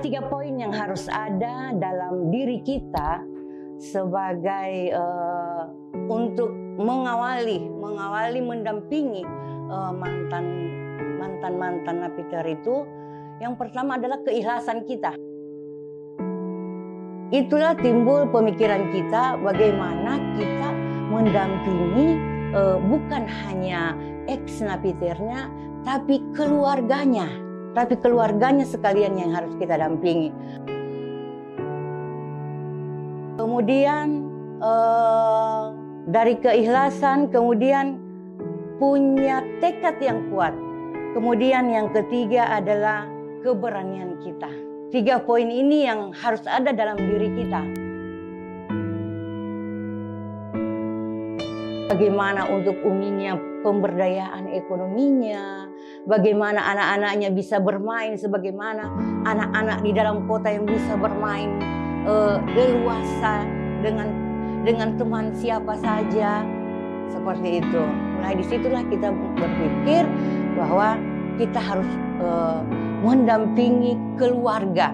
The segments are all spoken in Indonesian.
tiga poin yang harus ada dalam diri kita sebagai uh, untuk mengawali, mengawali, mendampingi uh, mantan mantan mantan napiter itu. Yang pertama adalah keikhlasan kita. Itulah timbul pemikiran kita bagaimana kita mendampingi uh, bukan hanya ex napiternya, tapi keluarganya, tapi keluarganya sekalian yang harus kita dampingi. Kemudian uh, dari keikhlasan, kemudian punya tekad yang kuat. Kemudian yang ketiga adalah keberanian kita. Tiga poin ini yang harus ada dalam diri kita. Bagaimana untuk uminya pemberdayaan ekonominya, bagaimana anak-anaknya bisa bermain, sebagaimana anak-anak di dalam kota yang bisa bermain uh, leluasa dengan dengan teman siapa saja seperti itu. Mulai di situlah kita berpikir bahwa kita harus uh, mendampingi keluarga.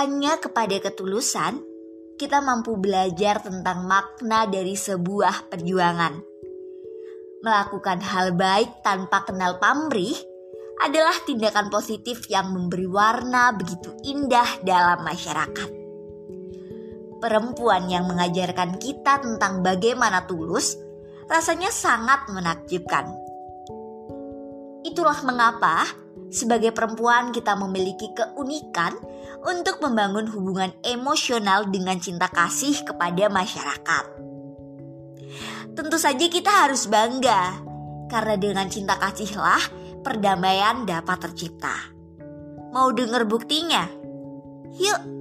Hanya kepada ketulusan, kita mampu belajar tentang makna dari sebuah perjuangan. Melakukan hal baik tanpa kenal pamrih adalah tindakan positif yang memberi warna begitu indah dalam masyarakat. Perempuan yang mengajarkan kita tentang bagaimana tulus rasanya sangat menakjubkan. Itulah mengapa sebagai perempuan, kita memiliki keunikan untuk membangun hubungan emosional dengan cinta kasih kepada masyarakat. Tentu saja kita harus bangga, karena dengan cinta kasihlah perdamaian dapat tercipta. Mau dengar buktinya? Yuk!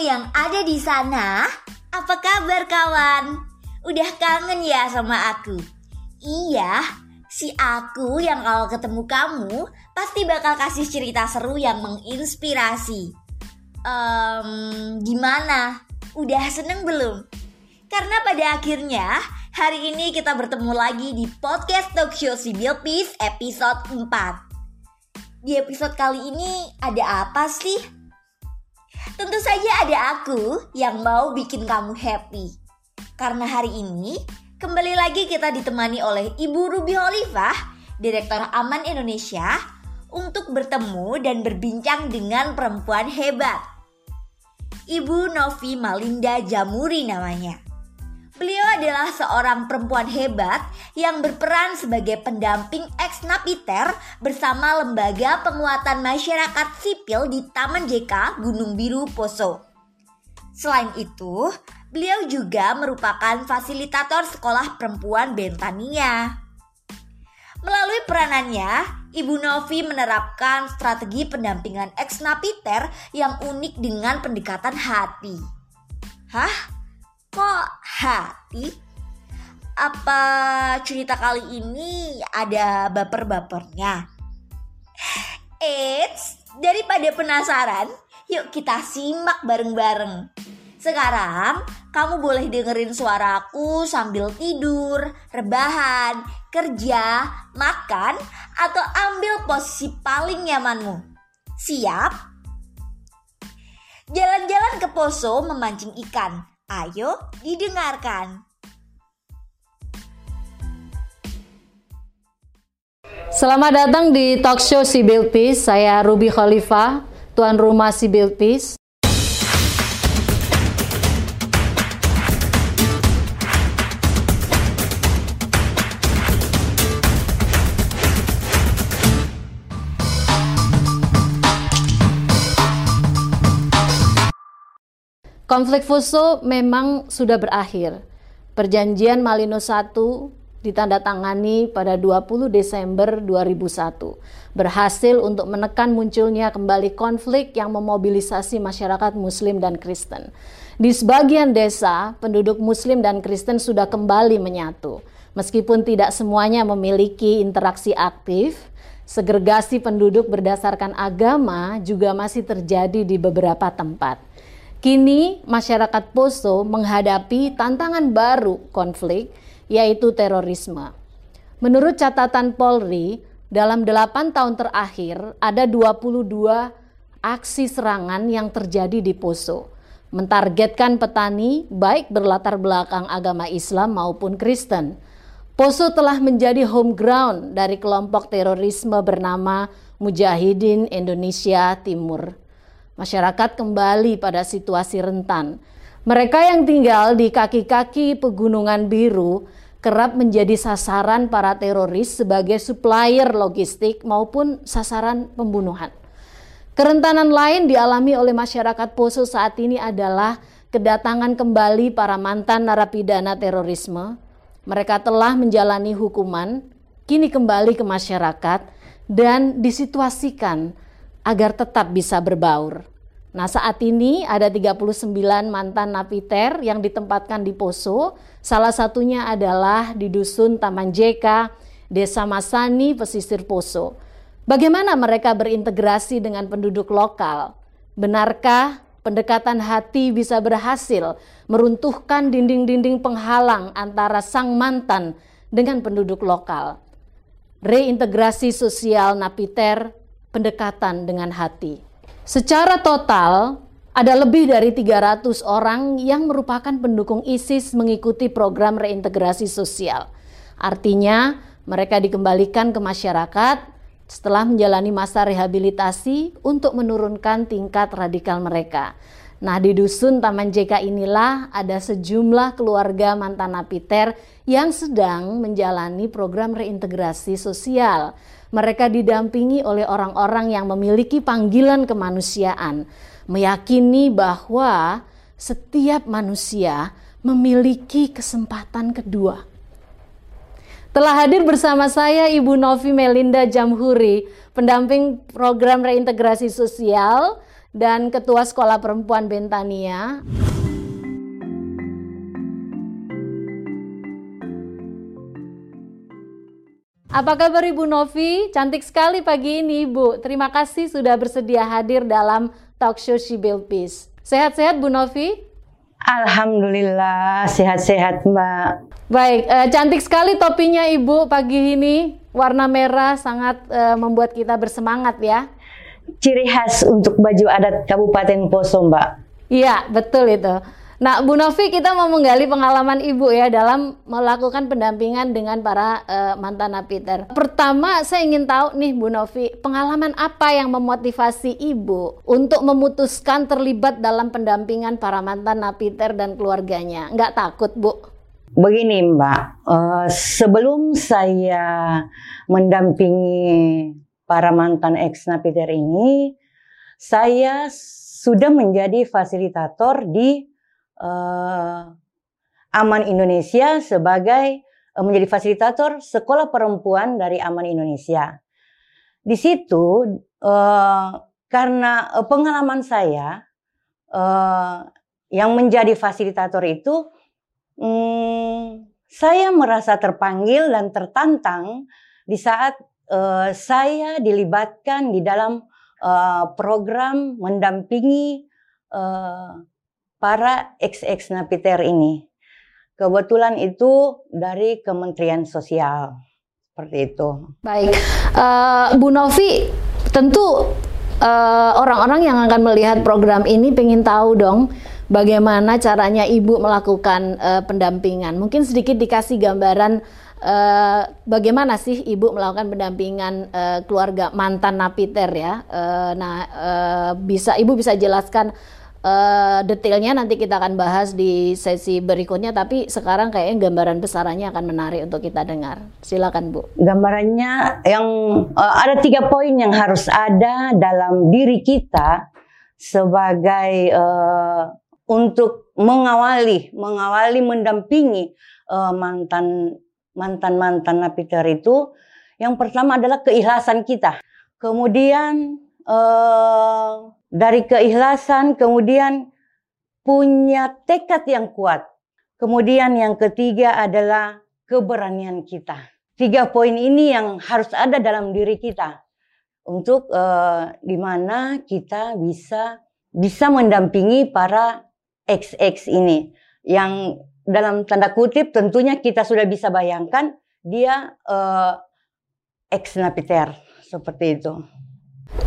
Yang ada di sana, apa kabar kawan? Udah kangen ya sama aku? Iya, si aku yang kalau ketemu kamu pasti bakal kasih cerita seru yang menginspirasi. Um, gimana? Udah seneng belum? Karena pada akhirnya hari ini kita bertemu lagi di podcast talk show Peace episode 4. Di episode kali ini ada apa sih? Tentu saja ada aku yang mau bikin kamu happy. Karena hari ini kembali lagi kita ditemani oleh Ibu Ruby Holifah, Direktur Aman Indonesia, untuk bertemu dan berbincang dengan perempuan hebat. Ibu Novi Malinda Jamuri namanya. Beliau adalah seorang perempuan hebat yang berperan sebagai pendamping ex napiter bersama Lembaga Penguatan Masyarakat Sipil di Taman JK Gunung Biru Poso. Selain itu, beliau juga merupakan fasilitator sekolah perempuan Bentania. Melalui peranannya, Ibu Novi menerapkan strategi pendampingan ex napiter yang unik dengan pendekatan hati. Hah? Kok hati? Apa cerita kali ini ada baper-bapernya? Eits, daripada penasaran, yuk kita simak bareng-bareng. Sekarang kamu boleh dengerin suaraku sambil tidur, rebahan, kerja, makan, atau ambil posisi paling nyamanmu. Siap? Jalan-jalan ke Poso memancing ikan. Ayo didengarkan. Selamat datang di talk show Sibil Peace. Saya Ruby Khalifah, tuan rumah Sibil Peace. Konflik Fuso memang sudah berakhir. Perjanjian Malino I ditandatangani pada 20 Desember 2001 berhasil untuk menekan munculnya kembali konflik yang memobilisasi masyarakat muslim dan Kristen. Di sebagian desa, penduduk muslim dan Kristen sudah kembali menyatu. Meskipun tidak semuanya memiliki interaksi aktif, segregasi penduduk berdasarkan agama juga masih terjadi di beberapa tempat. Kini masyarakat Poso menghadapi tantangan baru konflik yaitu terorisme. Menurut catatan Polri, dalam 8 tahun terakhir ada 22 aksi serangan yang terjadi di Poso. Mentargetkan petani baik berlatar belakang agama Islam maupun Kristen. Poso telah menjadi home ground dari kelompok terorisme bernama Mujahidin Indonesia Timur masyarakat kembali pada situasi rentan. Mereka yang tinggal di kaki-kaki pegunungan biru kerap menjadi sasaran para teroris sebagai supplier logistik maupun sasaran pembunuhan. Kerentanan lain dialami oleh masyarakat Poso saat ini adalah kedatangan kembali para mantan narapidana terorisme. Mereka telah menjalani hukuman, kini kembali ke masyarakat dan disituasikan agar tetap bisa berbaur. Nah saat ini ada 39 mantan napiter yang ditempatkan di Poso. Salah satunya adalah di Dusun Taman Jeka, Desa Masani, Pesisir Poso. Bagaimana mereka berintegrasi dengan penduduk lokal? Benarkah pendekatan hati bisa berhasil meruntuhkan dinding-dinding penghalang antara sang mantan dengan penduduk lokal? Reintegrasi sosial napiter, pendekatan dengan hati. Secara total, ada lebih dari 300 orang yang merupakan pendukung ISIS mengikuti program reintegrasi sosial. Artinya, mereka dikembalikan ke masyarakat setelah menjalani masa rehabilitasi untuk menurunkan tingkat radikal mereka. Nah, di dusun Taman JK inilah ada sejumlah keluarga mantan napiter yang sedang menjalani program reintegrasi sosial. Mereka didampingi oleh orang-orang yang memiliki panggilan kemanusiaan, meyakini bahwa setiap manusia memiliki kesempatan kedua. Telah hadir bersama saya Ibu Novi Melinda Jamhuri, pendamping program reintegrasi sosial dan Ketua Sekolah Perempuan Bentania. Apa kabar Ibu Novi? Cantik sekali pagi ini Ibu. Terima kasih sudah bersedia hadir dalam talk show She Build Peace. Sehat-sehat Bu Novi? Alhamdulillah sehat-sehat Mbak. Baik, eh, cantik sekali topinya Ibu pagi ini. Warna merah sangat eh, membuat kita bersemangat ya. Ciri khas untuk baju adat Kabupaten Poso Mbak. Iya, betul itu. Nah, Bu Novi, kita mau menggali pengalaman Ibu ya dalam melakukan pendampingan dengan para uh, mantan napiter. Pertama, saya ingin tahu nih Bu Novi, pengalaman apa yang memotivasi Ibu untuk memutuskan terlibat dalam pendampingan para mantan napiter dan keluarganya? Nggak takut, Bu? Begini Mbak, uh, sebelum saya mendampingi para mantan ex napiter ini, saya sudah menjadi fasilitator di uh, Aman Indonesia sebagai uh, menjadi fasilitator sekolah perempuan dari Aman Indonesia. Di situ uh, karena uh, pengalaman saya uh, yang menjadi fasilitator itu, um, saya merasa terpanggil dan tertantang di saat uh, saya dilibatkan di dalam uh, program mendampingi para ex-ex napiter ini. Kebetulan itu dari Kementerian Sosial. Seperti itu. Baik. Uh, Bu Novi, tentu uh, orang-orang yang akan melihat program ini pengen tahu dong bagaimana caranya Ibu melakukan uh, pendampingan. Mungkin sedikit dikasih gambaran uh, bagaimana sih Ibu melakukan pendampingan uh, keluarga mantan napiter ya. Uh, nah, uh, bisa Ibu bisa jelaskan Uh, detailnya nanti kita akan bahas di sesi berikutnya, tapi sekarang kayaknya gambaran besarannya akan menarik untuk kita dengar. Silakan Bu. Gambarannya yang uh, ada tiga poin yang harus ada dalam diri kita sebagai uh, untuk mengawali, mengawali, mendampingi uh, mantan mantan mantan napiter itu. Yang pertama adalah keikhlasan kita. Kemudian uh, dari keikhlasan, kemudian punya tekad yang kuat. Kemudian yang ketiga adalah keberanian kita. Tiga poin ini yang harus ada dalam diri kita untuk uh, di mana kita bisa bisa mendampingi para XX ini yang dalam tanda kutip tentunya kita sudah bisa bayangkan dia uh, ex napiter seperti itu.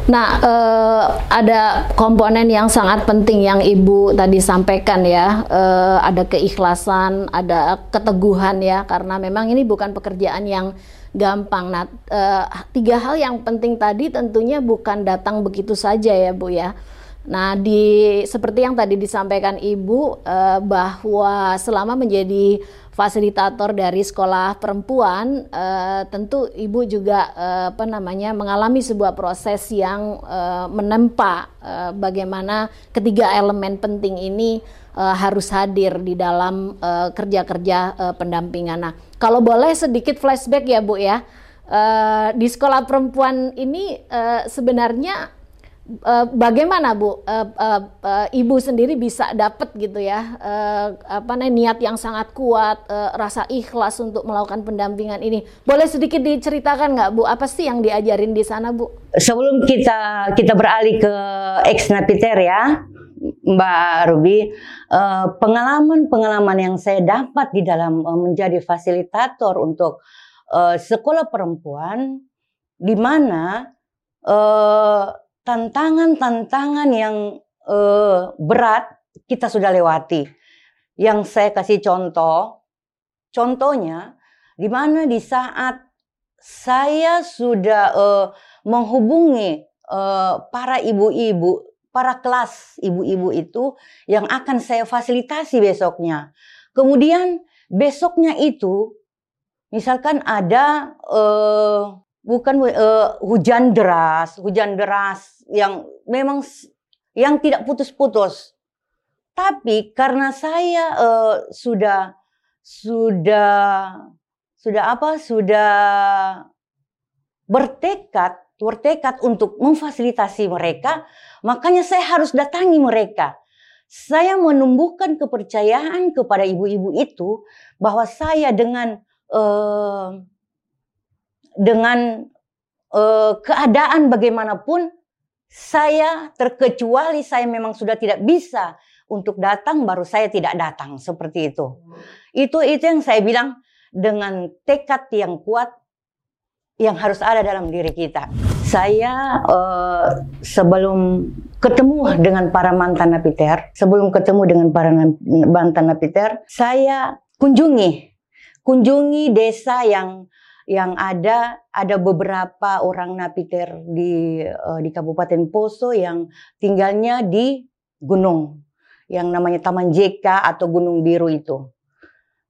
Nah, eh, ada komponen yang sangat penting yang Ibu tadi sampaikan ya. Eh, ada keikhlasan, ada keteguhan ya, karena memang ini bukan pekerjaan yang gampang. Nah, eh, tiga hal yang penting tadi tentunya bukan datang begitu saja ya, Bu ya. Nah, di seperti yang tadi disampaikan Ibu eh, bahwa selama menjadi fasilitator dari sekolah perempuan, uh, tentu ibu juga uh, apa namanya mengalami sebuah proses yang uh, menempa uh, bagaimana ketiga elemen penting ini uh, harus hadir di dalam kerja-kerja uh, uh, pendampingan. Nah, kalau boleh sedikit flashback ya bu ya, uh, di sekolah perempuan ini uh, sebenarnya Uh, bagaimana Bu? Uh, uh, uh, Ibu sendiri bisa dapat gitu ya uh, apa nih niat yang sangat kuat uh, rasa ikhlas untuk melakukan pendampingan ini. Boleh sedikit diceritakan nggak Bu? Apa sih yang diajarin di sana Bu? Sebelum kita kita beralih ke ex napiter ya Mbak Ruby pengalaman-pengalaman yang saya dapat di dalam menjadi fasilitator untuk sekolah perempuan di mana tantangan-tantangan yang uh, berat kita sudah lewati. Yang saya kasih contoh, contohnya di mana di saat saya sudah uh, menghubungi uh, para ibu-ibu, para kelas ibu-ibu itu yang akan saya fasilitasi besoknya. Kemudian besoknya itu, misalkan ada uh, bukan uh, hujan deras, hujan deras yang memang yang tidak putus-putus. Tapi karena saya uh, sudah sudah sudah apa? Sudah bertekad bertekad untuk memfasilitasi mereka, makanya saya harus datangi mereka. Saya menumbuhkan kepercayaan kepada ibu-ibu itu bahwa saya dengan uh, dengan uh, keadaan bagaimanapun saya terkecuali saya memang sudah tidak bisa untuk datang baru saya tidak datang seperti itu. Itu itu yang saya bilang dengan tekad yang kuat yang harus ada dalam diri kita. Saya uh, sebelum ketemu dengan para mantan napiter, sebelum ketemu dengan para mantan napiter, saya kunjungi kunjungi desa yang yang ada ada beberapa orang napiter di uh, di Kabupaten Poso yang tinggalnya di gunung yang namanya Taman JK atau Gunung Biru itu.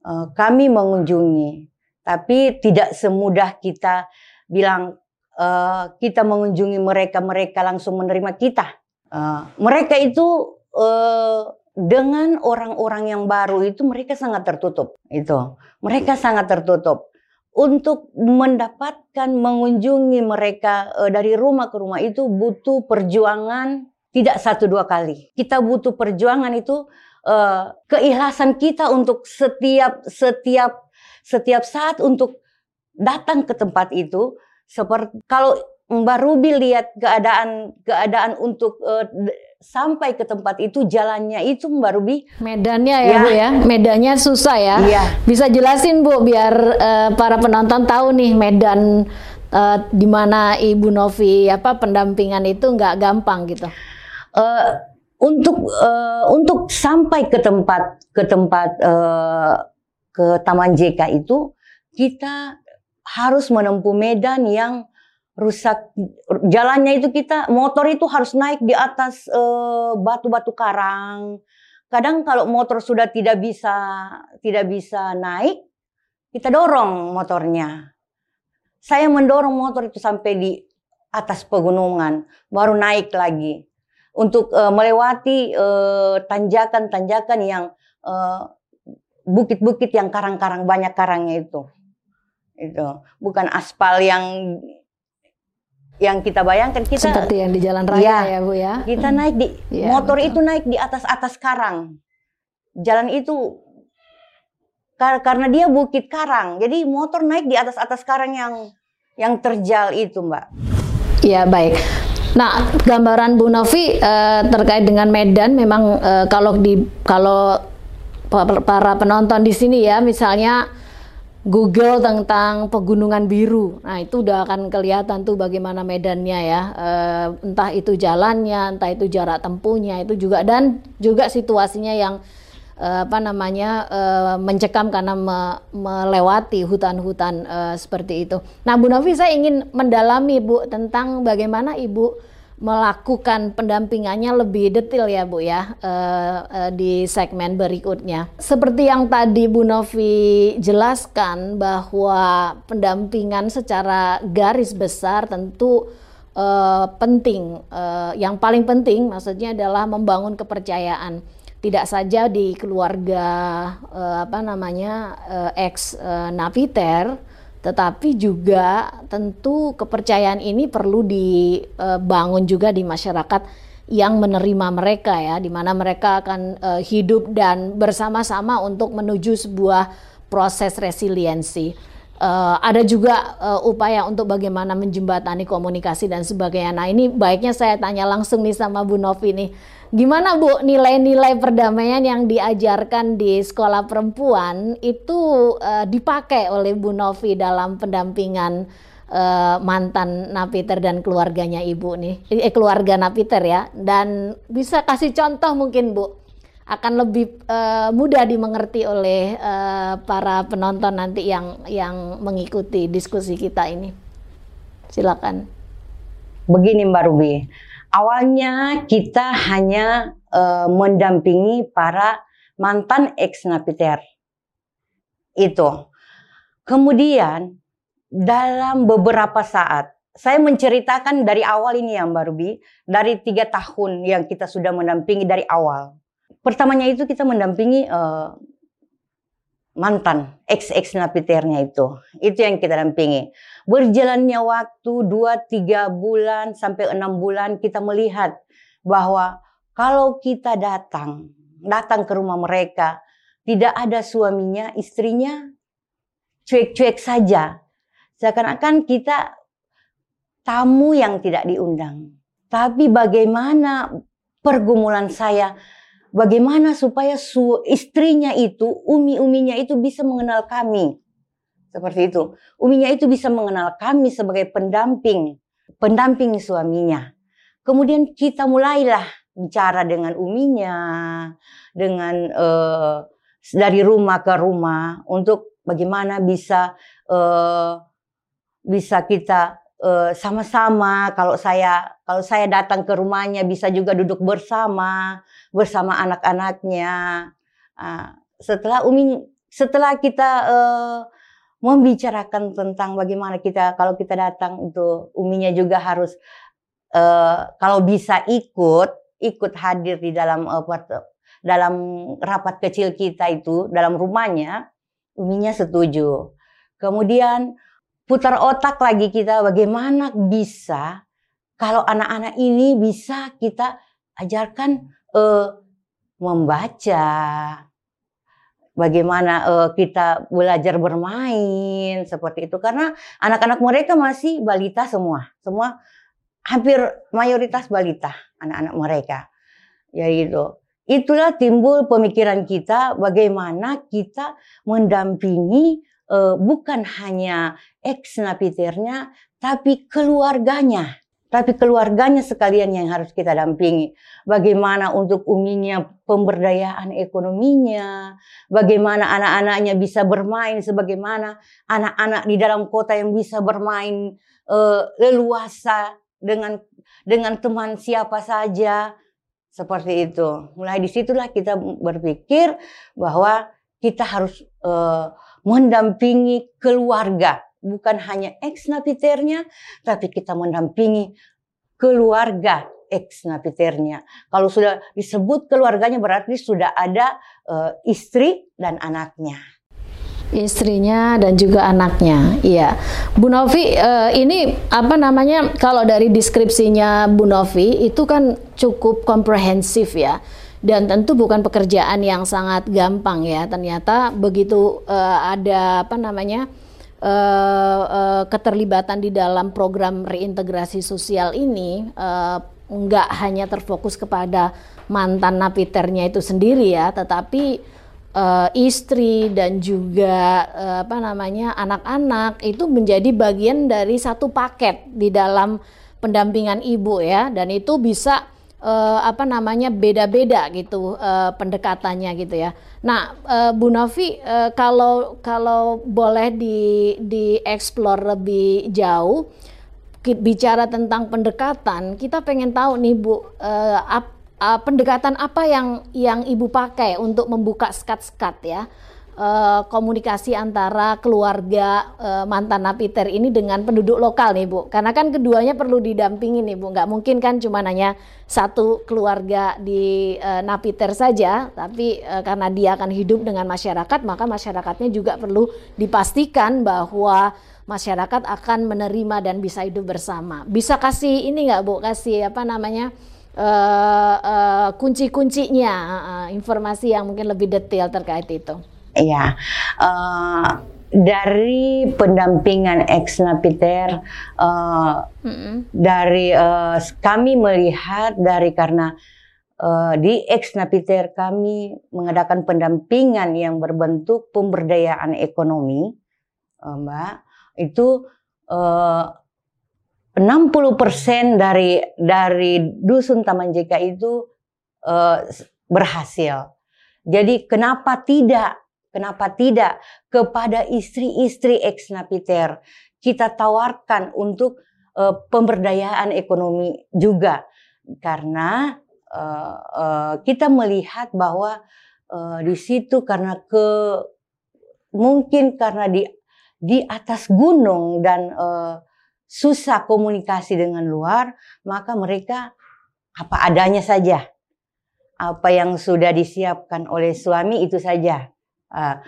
Uh, kami mengunjungi, tapi tidak semudah kita bilang uh, kita mengunjungi mereka mereka langsung menerima kita. Uh, mereka itu uh, dengan orang-orang yang baru itu mereka sangat tertutup itu mereka sangat tertutup untuk mendapatkan mengunjungi mereka uh, dari rumah ke rumah itu butuh perjuangan tidak satu dua kali. Kita butuh perjuangan itu uh, keikhlasan kita untuk setiap setiap setiap saat untuk datang ke tempat itu. Seperti kalau Mbak Ruby lihat keadaan keadaan untuk uh, sampai ke tempat itu jalannya itu Mbak Ruby Medannya ya, Ya. Bu ya. Medannya susah ya. Iya. Bisa jelasin Bu biar eh, para penonton tahu nih medan eh, di mana Ibu Novi apa pendampingan itu nggak gampang gitu. Eh, untuk eh, untuk sampai ke tempat ke tempat eh, ke Taman JK itu kita harus menempuh medan yang rusak. Jalannya itu kita motor itu harus naik di atas eh, batu-batu karang. Kadang kalau motor sudah tidak bisa tidak bisa naik kita dorong motornya. Saya mendorong motor itu sampai di atas pegunungan baru naik lagi. Untuk eh, melewati eh, tanjakan-tanjakan yang eh, bukit-bukit yang karang-karang banyak karangnya itu. Itu bukan aspal yang yang kita bayangkan kita Seperti yang di jalan raya Iya. ya Bu ya. kita naik di Iya, motor betul. itu naik di atas atas karang jalan itu kar- karena dia bukit karang jadi motor naik di atas atas karang yang yang terjal itu mbak Iya baik. Nah, gambaran Bu Novi eh, terkait dengan Medan memang eh, kalau di kalau pa- para penonton di sini ya, misalnya Google tentang pegunungan biru, nah itu udah akan kelihatan tuh bagaimana medannya ya, Eh, entah itu jalannya, entah itu jarak tempuhnya itu juga dan juga situasinya yang eh, apa namanya eh, mencekam karena me- melewati hutan-hutan eh, seperti itu. Nah, Bu Novi saya ingin mendalami Bu tentang bagaimana Ibu melakukan pendampingannya lebih detail ya Bu ya eh, eh, di segmen berikutnya. Seperti yang tadi Bu Novi jelaskan bahwa pendampingan secara garis besar tentu eh, penting. Eh, yang paling penting maksudnya adalah membangun kepercayaan tidak saja di keluarga eh, apa namanya eh, ex eh, napiter tetapi juga tentu kepercayaan ini perlu dibangun juga di masyarakat yang menerima mereka ya di mana mereka akan eh, hidup dan bersama-sama untuk menuju sebuah proses resiliensi. Eh, ada juga upaya untuk bagaimana menjembatani komunikasi dan sebagainya. Nah ini baiknya saya tanya langsung nih sama Bu Novi nih. Gimana Bu nilai-nilai perdamaian yang diajarkan di sekolah perempuan itu eh, dipakai oleh Bu Novi dalam pendampingan eh, mantan napiter dan keluarganya Ibu nih, eh, keluarga napiter ya. Dan bisa kasih contoh mungkin Bu akan lebih eh, mudah dimengerti oleh eh, para penonton nanti yang yang mengikuti diskusi kita ini. Silakan. begini mbak Ruby awalnya kita hanya eh, mendampingi para mantan ex napiter. Itu. Kemudian dalam beberapa saat saya menceritakan dari awal ini ya Mbak Ruby dari tiga tahun yang kita sudah mendampingi dari awal. Pertamanya itu kita mendampingi eh, mantan ex ex napiternya itu. Itu yang kita dampingi. Berjalannya waktu 2-3 bulan sampai enam bulan kita melihat bahwa kalau kita datang datang ke rumah mereka tidak ada suaminya istrinya cuek-cuek saja. Seakan-akan kita tamu yang tidak diundang. Tapi bagaimana pergumulan saya bagaimana supaya su istrinya itu umi-uminya itu bisa mengenal kami seperti itu. Uminya itu bisa mengenal kami sebagai pendamping, pendamping suaminya. Kemudian kita mulailah bicara dengan uminya, dengan eh, dari rumah ke rumah untuk bagaimana bisa eh, bisa kita eh, sama-sama. Kalau saya kalau saya datang ke rumahnya bisa juga duduk bersama bersama anak-anaknya. Ah, setelah umi setelah kita eh, membicarakan tentang bagaimana kita kalau kita datang itu uminya juga harus eh, kalau bisa ikut ikut hadir di dalam part- dalam rapat kecil kita itu dalam rumahnya uminya setuju kemudian putar otak lagi kita bagaimana bisa kalau anak-anak ini bisa kita ajarkan eh, membaca bagaimana eh, kita belajar bermain seperti itu karena anak-anak mereka masih balita semua semua hampir mayoritas balita anak-anak mereka Ya itu. Itulah timbul pemikiran kita bagaimana kita mendampingi uh, bukan hanya ex napiternya tapi keluarganya. Tapi keluarganya sekalian yang harus kita dampingi. Bagaimana untuk uminya pemberdayaan ekonominya, bagaimana anak-anaknya bisa bermain, sebagaimana anak-anak di dalam kota yang bisa bermain uh, leluasa dengan dengan teman siapa saja seperti itu. Mulai di situlah kita berpikir bahwa kita harus uh, mendampingi keluarga, bukan hanya ex napiternya, tapi kita mendampingi keluarga ex napiternya. Kalau sudah disebut keluarganya berarti sudah ada uh, istri dan anaknya istrinya dan juga anaknya. Iya. Bu Novi uh, ini apa namanya kalau dari deskripsinya Bu Novi itu kan cukup komprehensif ya. Dan tentu bukan pekerjaan yang sangat gampang ya. Ternyata begitu uh, ada apa namanya uh, uh, keterlibatan di dalam program reintegrasi sosial ini uh, nggak hanya terfokus kepada mantan napiternya itu sendiri ya, tetapi uh, istri dan juga uh, apa namanya anak-anak itu menjadi bagian dari satu paket di dalam pendampingan ibu ya dan itu bisa uh, apa namanya beda-beda gitu uh, pendekatannya gitu ya. Nah, uh, Bu Novi uh, kalau kalau boleh di di explore lebih jauh bicara tentang pendekatan, kita pengen tahu nih Bu uh, ap, uh, pendekatan apa yang yang ibu pakai untuk membuka skat-skat ya uh, komunikasi antara keluarga uh, mantan napiter ini dengan penduduk lokal nih bu. Karena kan keduanya perlu didampingi nih bu. Nggak mungkin kan cuma hanya satu keluarga di uh, napiter saja tapi uh, karena dia akan hidup dengan masyarakat maka masyarakatnya juga perlu dipastikan bahwa masyarakat akan menerima dan bisa hidup bersama. Bisa kasih ini nggak bu? Kasih apa namanya uh, uh, kunci-kuncinya, uh, informasi yang mungkin lebih detail terkait itu. Iya, uh, dari pendampingan ex napiter, uh, mm-hmm. dari uh, kami melihat dari karena uh, di ex napiter kami mengadakan pendampingan yang berbentuk pemberdayaan ekonomi, uh, Mbak, itu uh, 60% dari dari dusun Taman JK itu uh, berhasil. Jadi kenapa tidak? Kenapa tidak kepada istri-istri ex napiter kita tawarkan untuk uh, pemberdayaan ekonomi juga karena uh, uh, kita melihat bahwa uh, di situ karena ke mungkin karena di di atas gunung dan uh, susah komunikasi dengan luar, maka mereka apa adanya saja. Apa yang sudah disiapkan oleh suami itu saja. Ah,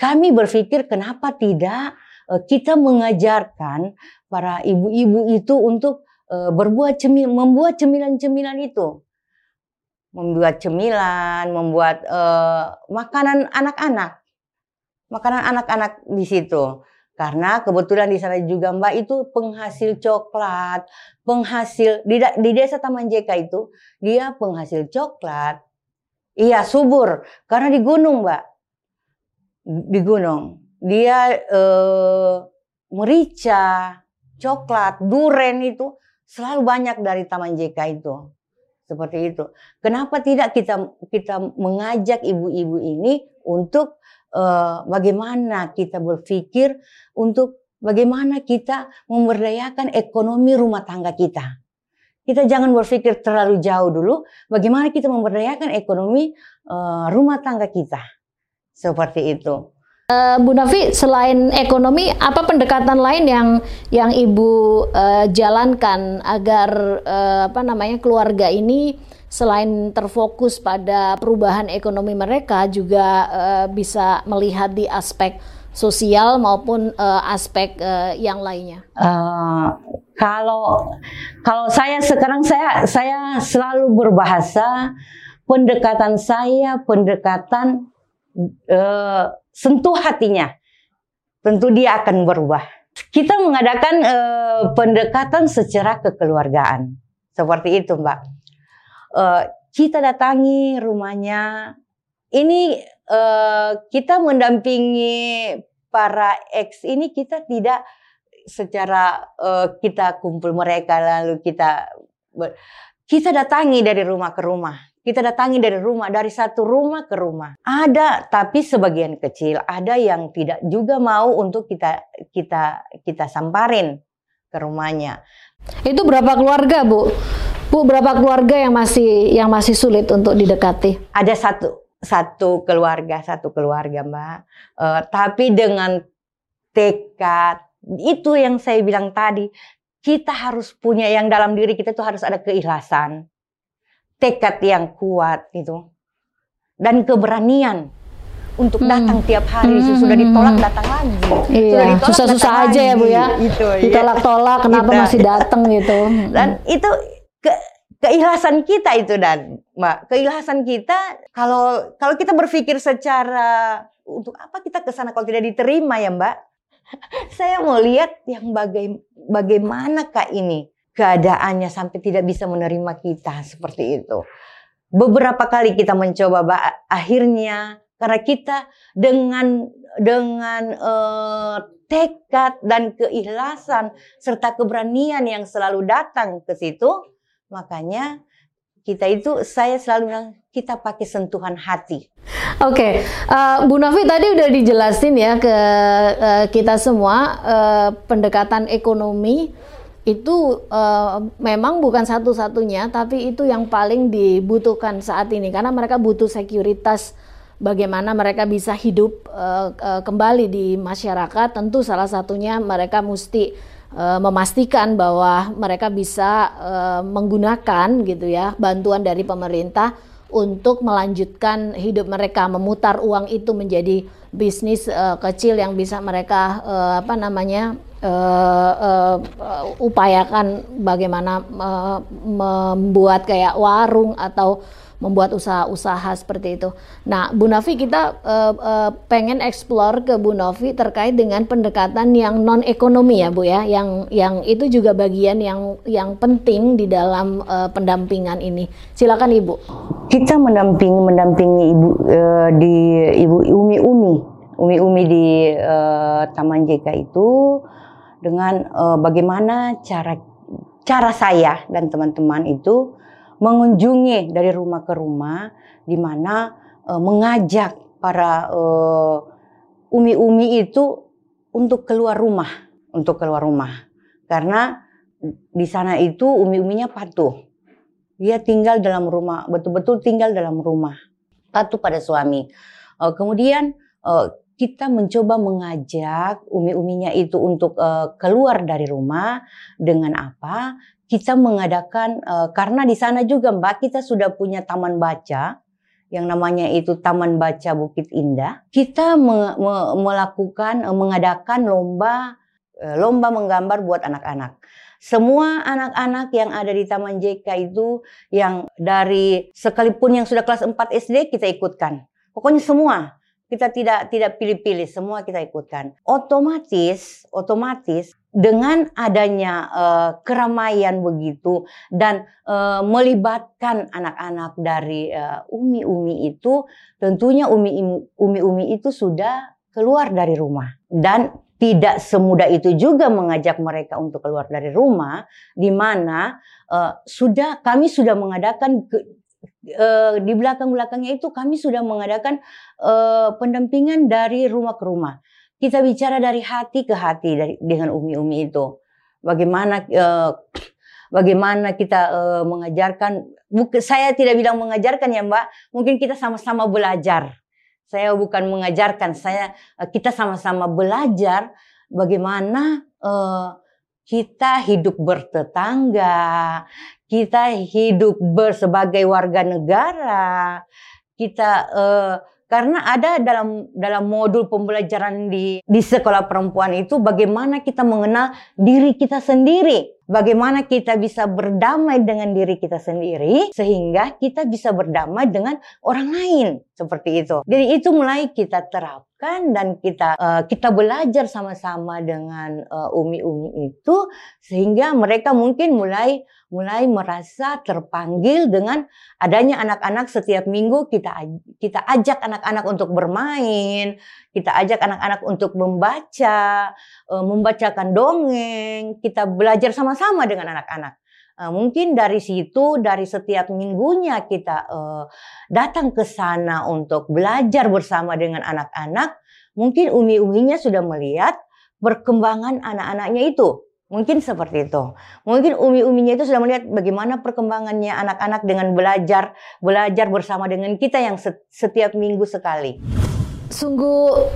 kami berpikir kenapa tidak eh, kita mengajarkan para ibu-ibu itu untuk eh, berbuat cemil, membuat cemilan-cemilan itu. Membuat cemilan, membuat uh, makanan anak-anak. Makanan anak-anak di situ karena kebetulan di sana juga Mbak itu penghasil coklat, penghasil di, di desa Taman JK itu dia penghasil coklat. Iya subur karena di gunung Mbak, di gunung dia eh, merica, coklat, duren itu selalu banyak dari Taman JK itu seperti itu. Kenapa tidak kita kita mengajak ibu-ibu ini untuk uh, bagaimana kita berpikir untuk bagaimana kita memberdayakan ekonomi rumah tangga kita. Kita jangan berpikir terlalu jauh dulu, bagaimana kita memberdayakan ekonomi uh, rumah tangga kita. Seperti itu. Uh, Bu Nafi, selain ekonomi, apa pendekatan lain yang yang Ibu uh, jalankan agar uh, apa namanya keluarga ini selain terfokus pada perubahan ekonomi mereka juga uh, bisa melihat di aspek sosial maupun uh, aspek uh, yang lainnya. Uh, kalau kalau saya sekarang saya saya selalu berbahasa pendekatan saya pendekatan uh, sentuh hatinya. Tentu dia akan berubah. Kita mengadakan uh, pendekatan secara kekeluargaan. Seperti itu, Mbak uh, kita datangi rumahnya. Ini uh, kita mendampingi para ex ini kita tidak secara uh, kita kumpul mereka lalu kita kita datangi dari rumah ke rumah. Kita datangi dari rumah, dari satu rumah ke rumah. Ada, tapi sebagian kecil ada yang tidak juga mau untuk kita kita kita samparin ke rumahnya. Itu berapa keluarga, Bu? Bu, berapa keluarga yang masih yang masih sulit untuk didekati? Ada satu satu keluarga, satu keluarga, Mbak. Uh, tapi dengan tekad itu yang saya bilang tadi, kita harus punya yang dalam diri kita itu harus ada keikhlasan tekad yang kuat gitu dan keberanian untuk hmm. datang hmm. tiap hari hmm. sudah ditolak datang lagi iya. susah-susah aja lagi. ya bu ya itu, iya. ditolak-tolak kenapa kita. masih datang gitu dan itu ke keikhlasan kita itu dan mbak keikhlasan kita kalau kalau kita berpikir secara untuk apa kita ke sana kalau tidak diterima ya mbak saya mau lihat yang baga bagaimana kak ini keadaannya sampai tidak bisa menerima kita seperti itu. Beberapa kali kita mencoba, akhirnya karena kita dengan dengan uh, tekad dan keikhlasan serta keberanian yang selalu datang ke situ, makanya kita itu saya selalu bilang kita pakai sentuhan hati. Oke, okay. uh, eh, Bu Nafi tadi udah dijelasin ya ke uh, kita semua uh, pendekatan ekonomi itu uh, memang bukan satu-satunya, tapi itu yang paling dibutuhkan saat ini karena mereka butuh sekuritas bagaimana mereka bisa hidup uh, uh, kembali di masyarakat. Tentu salah satunya mereka mesti uh, memastikan bahwa mereka bisa uh, menggunakan gitu ya bantuan dari pemerintah untuk melanjutkan hidup mereka, memutar uang itu menjadi bisnis uh, kecil yang bisa mereka uh, apa namanya uh, uh, upayakan bagaimana uh, membuat kayak warung atau membuat usaha-usaha seperti itu. Nah, Bu Nafi kita uh, uh, pengen explore ke Bu Nafi terkait dengan pendekatan yang non ekonomi ya Bu ya, yang yang itu juga bagian yang yang penting di dalam uh, pendampingan ini. Silakan Ibu. Kita mendampingi mendampingi Ibu uh, di Ibu Umi Umi Umi Umi di uh, Taman JK itu dengan uh, bagaimana cara cara saya dan teman-teman itu mengunjungi dari rumah ke rumah di mana uh, mengajak para umi-umi uh, itu untuk keluar rumah, untuk keluar rumah. Karena di sana itu umi-uminya patuh. Dia tinggal dalam rumah, betul-betul tinggal dalam rumah. Patuh pada suami. Uh, kemudian uh, kita mencoba mengajak umi-uminya itu untuk uh, keluar dari rumah dengan apa? Kita mengadakan uh, karena di sana juga Mbak kita sudah punya taman baca yang namanya itu Taman Baca Bukit Indah. Kita me me melakukan uh, mengadakan lomba lomba menggambar buat anak-anak. Semua anak-anak yang ada di Taman JK itu yang dari sekalipun yang sudah kelas 4 SD kita ikutkan. Pokoknya semua kita tidak tidak pilih-pilih, semua kita ikutkan. Otomatis, otomatis dengan adanya uh, keramaian begitu dan uh, melibatkan anak-anak dari umi-umi uh, itu, tentunya umi-umi itu sudah keluar dari rumah dan tidak semudah itu juga mengajak mereka untuk keluar dari rumah, di mana uh, sudah kami sudah mengadakan ke, uh, di belakang-belakangnya itu kami sudah mengadakan uh, pendampingan dari rumah ke rumah. Kita bicara dari hati ke hati dari dengan umi-umi itu. Bagaimana uh, bagaimana kita mengajarkan saya tidak bilang mengajarkan ya Mbak, mungkin kita sama-sama belajar. Saya bukan mengajarkan, saya kita sama-sama belajar bagaimana kita hidup bertetangga, kita hidup sebagai warga negara, kita uh, karena ada dalam dalam modul pembelajaran di di sekolah perempuan itu bagaimana kita mengenal diri kita sendiri, bagaimana kita bisa berdamai dengan diri kita sendiri sehingga kita bisa berdamai dengan orang lain. Seperti itu. Jadi itu mulai kita terapkan dan kita uh, kita belajar sama-sama dengan uh, umi-umi itu sehingga mereka mungkin mulai mulai merasa terpanggil dengan adanya anak-anak setiap minggu kita kita ajak anak-anak untuk bermain, kita ajak anak-anak untuk membaca, uh, membacakan dongeng, kita belajar sama-sama dengan anak-anak. Uh, mungkin dari situ, dari setiap minggunya kita uh, datang ke sana untuk belajar bersama dengan anak-anak, mungkin umi-uminya sudah melihat perkembangan anak-anaknya itu. Mungkin seperti itu. Mungkin umi-uminya itu sudah melihat bagaimana perkembangannya anak-anak dengan belajar, belajar bersama dengan kita yang setiap minggu sekali. Sungguh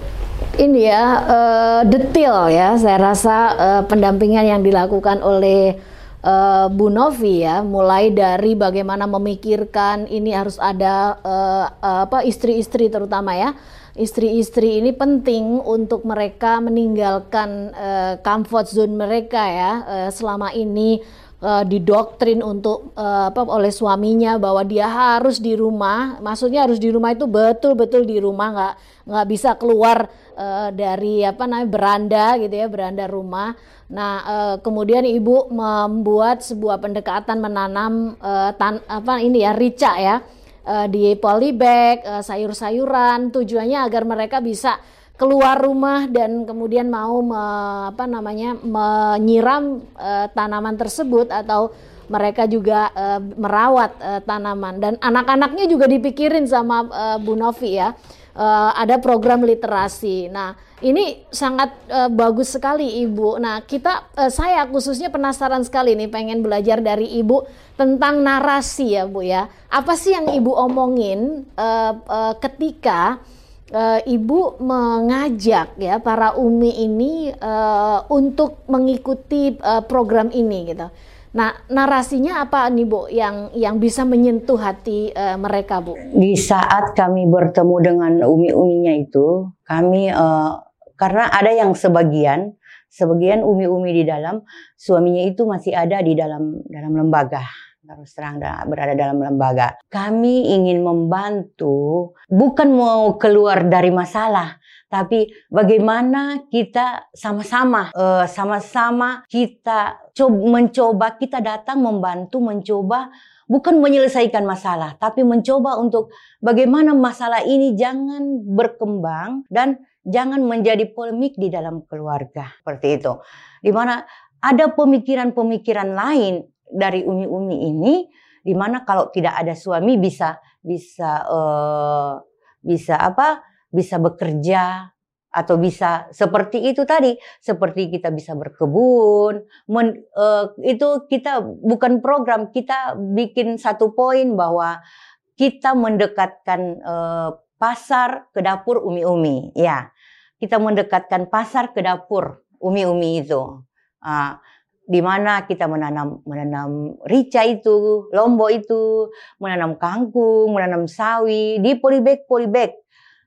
ini ya uh, detail ya. Saya rasa uh, pendampingan yang dilakukan oleh uh, Bu Novi ya, mulai dari bagaimana memikirkan ini harus ada uh, apa istri-istri terutama ya. Istri-istri ini penting untuk mereka meninggalkan uh, comfort zone mereka ya uh, selama ini uh, didoktrin untuk uh, apa oleh suaminya bahwa dia harus di rumah, maksudnya harus di rumah itu betul-betul di rumah nggak nggak bisa keluar uh, dari apa namanya beranda gitu ya beranda rumah. Nah, uh, kemudian ibu membuat sebuah pendekatan menanam uh, tan apa ini ya rica ya uh, di polybag, uh, sayur-sayuran. Tujuannya agar mereka bisa keluar rumah dan kemudian mau me, apa namanya menyiram uh, tanaman tersebut atau mereka juga uh, merawat uh, tanaman dan anak-anaknya juga dipikirin sama uh, Bu Novi ya. Uh, ada program literasi. Nah, ini sangat uh, bagus sekali Ibu. Nah, kita uh, saya khususnya penasaran sekali nih pengen belajar dari Ibu tentang narasi ya, Bu ya. Apa sih yang Ibu omongin uh, uh, ketika uh, Ibu mengajak ya para umi ini uh, untuk mengikuti uh, program ini gitu. Nah, narasinya apa nih Bu yang yang bisa menyentuh hati uh, mereka Bu? Di saat kami bertemu dengan umi-uminya itu, kami uh, karena ada yang sebagian, sebagian umi-umi di dalam suaminya itu masih ada di dalam dalam lembaga terus terang berada dalam lembaga. Kami ingin membantu, bukan mau keluar dari masalah, tapi bagaimana kita sama-sama, uh, sama-sama kita coba, mencoba, kita datang membantu, mencoba bukan menyelesaikan masalah, tapi mencoba untuk bagaimana masalah ini jangan berkembang dan jangan menjadi polemik di dalam keluarga seperti itu. Di mana ada pemikiran-pemikiran lain dari umi-umi ini di mana kalau tidak ada suami bisa bisa uh, bisa apa? Bisa bekerja atau bisa seperti itu tadi seperti kita bisa berkebun men, uh, itu kita bukan program kita bikin satu poin bahwa kita mendekatkan uh, pasar ke dapur umi-umi ya kita mendekatkan pasar ke dapur umi-umi itu. Uh, di mana kita menanam menanam rica itu, lombok itu, menanam kangkung, menanam sawi di polybag polybag.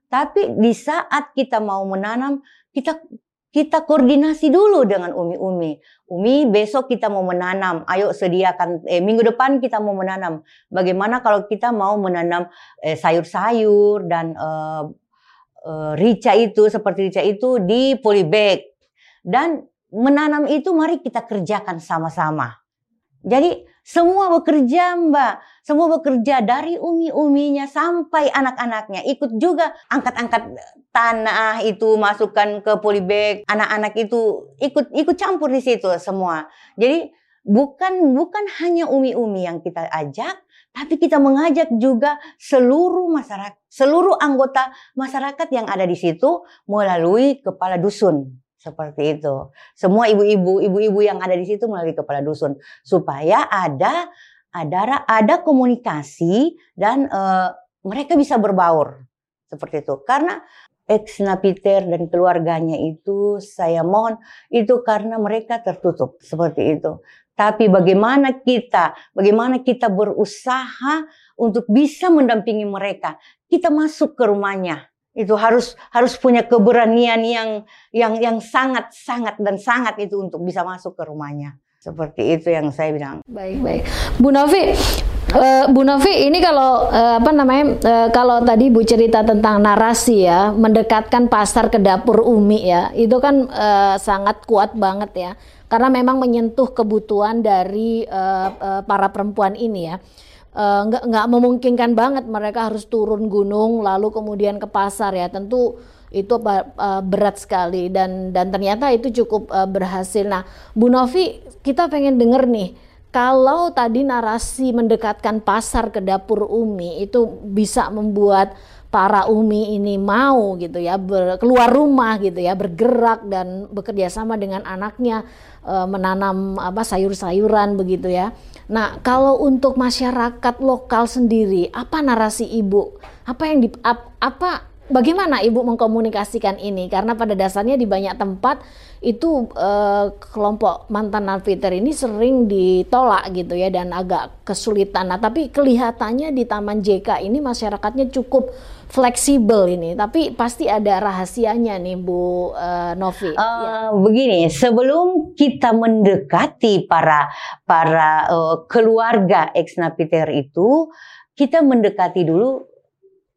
Tapi di saat kita mau menanam, kita kita koordinasi dulu dengan umi-umi. Umi besok kita mau menanam, ayo sediakan eh, minggu depan kita mau menanam. Bagaimana kalau kita mau menanam eh, sayur-sayur dan eh, uh, rica itu seperti rica itu di polybag dan menanam itu mari kita kerjakan sama-sama. Jadi semua bekerja mbak, semua bekerja dari umi-uminya sampai anak-anaknya ikut juga angkat-angkat tanah itu masukkan ke polybag, anak-anak itu ikut ikut campur di situ semua. Jadi bukan bukan hanya umi-umi yang kita ajak, tapi kita mengajak juga seluruh masyarakat, seluruh anggota masyarakat yang ada di situ melalui kepala dusun. Seperti itu. Semua ibu-ibu, ibu-ibu yang ada di situ melalui kepala dusun supaya ada ada ada komunikasi dan uh, mereka bisa berbaur seperti itu. Karena ex Napiter dan keluarganya itu saya mohon itu karena mereka tertutup seperti itu. Tapi bagaimana kita, bagaimana kita berusaha untuk bisa mendampingi mereka. Kita masuk ke rumahnya. Itu harus harus punya keberanian yang yang yang sangat sangat dan sangat itu untuk bisa masuk ke rumahnya. Seperti itu yang saya bilang. Baik, baik. Bu Novi, Uh, Bu Novi, ini kalau uh, apa namanya? Uh, kalau tadi Bu cerita tentang narasi ya, mendekatkan pasar ke dapur Umi ya, itu kan uh, sangat kuat banget ya, karena memang menyentuh kebutuhan dari uh, uh, para perempuan ini ya. Uh, nggak nggak memungkinkan banget mereka harus turun gunung lalu kemudian ke pasar ya, tentu itu uh, berat sekali dan dan ternyata itu cukup uh, berhasil. Nah, Bu Novi, kita pengen denger nih kalau tadi narasi mendekatkan pasar ke dapur Umi itu bisa membuat para Umi ini mau gitu ya ber, keluar rumah gitu ya bergerak dan bekerja sama dengan anaknya e, menanam apa sayur-sayuran begitu ya. Nah, kalau untuk masyarakat lokal sendiri apa narasi Ibu? Apa yang di, ap, apa bagaimana Ibu mengkomunikasikan ini? Karena pada dasarnya di banyak tempat itu eh, kelompok mantan narapidana ini sering ditolak gitu ya dan agak kesulitan. Nah, tapi kelihatannya di Taman JK ini masyarakatnya cukup fleksibel ini, tapi pasti ada rahasianya nih Bu uh, Novi. Uh, ya. Begini, sebelum kita mendekati para para uh, keluarga ex napiter itu, kita mendekati dulu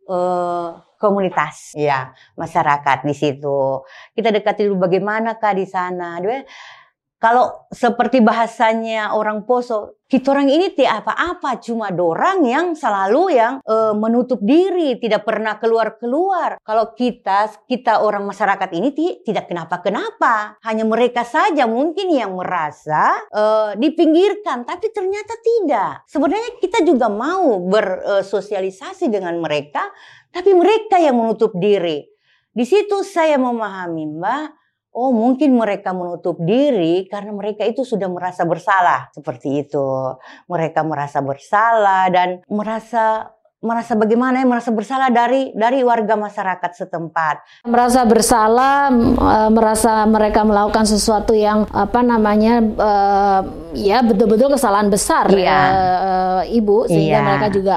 uh, komunitas ya masyarakat di situ kita dekati dulu bagaimana kah di sana kalau seperti bahasanya orang Poso, kita orang ini tidak apa-apa, cuma dorang yang selalu yang e, menutup diri, tidak pernah keluar-keluar. Kalau kita, kita orang masyarakat ini tidak kenapa-kenapa, hanya mereka saja mungkin yang merasa e, dipinggirkan, tapi ternyata tidak. Sebenarnya kita juga mau bersosialisasi dengan mereka, tapi mereka yang menutup diri. Di situ saya memahami, Mbak, oh mungkin mereka menutup diri karena mereka itu sudah merasa bersalah seperti itu. Mereka merasa bersalah dan merasa merasa bagaimana ya merasa bersalah dari dari warga masyarakat setempat merasa bersalah e, merasa mereka melakukan sesuatu yang apa namanya uh, ya betul-betul kesalahan besar iya. uh, ibu sehingga iya. mereka juga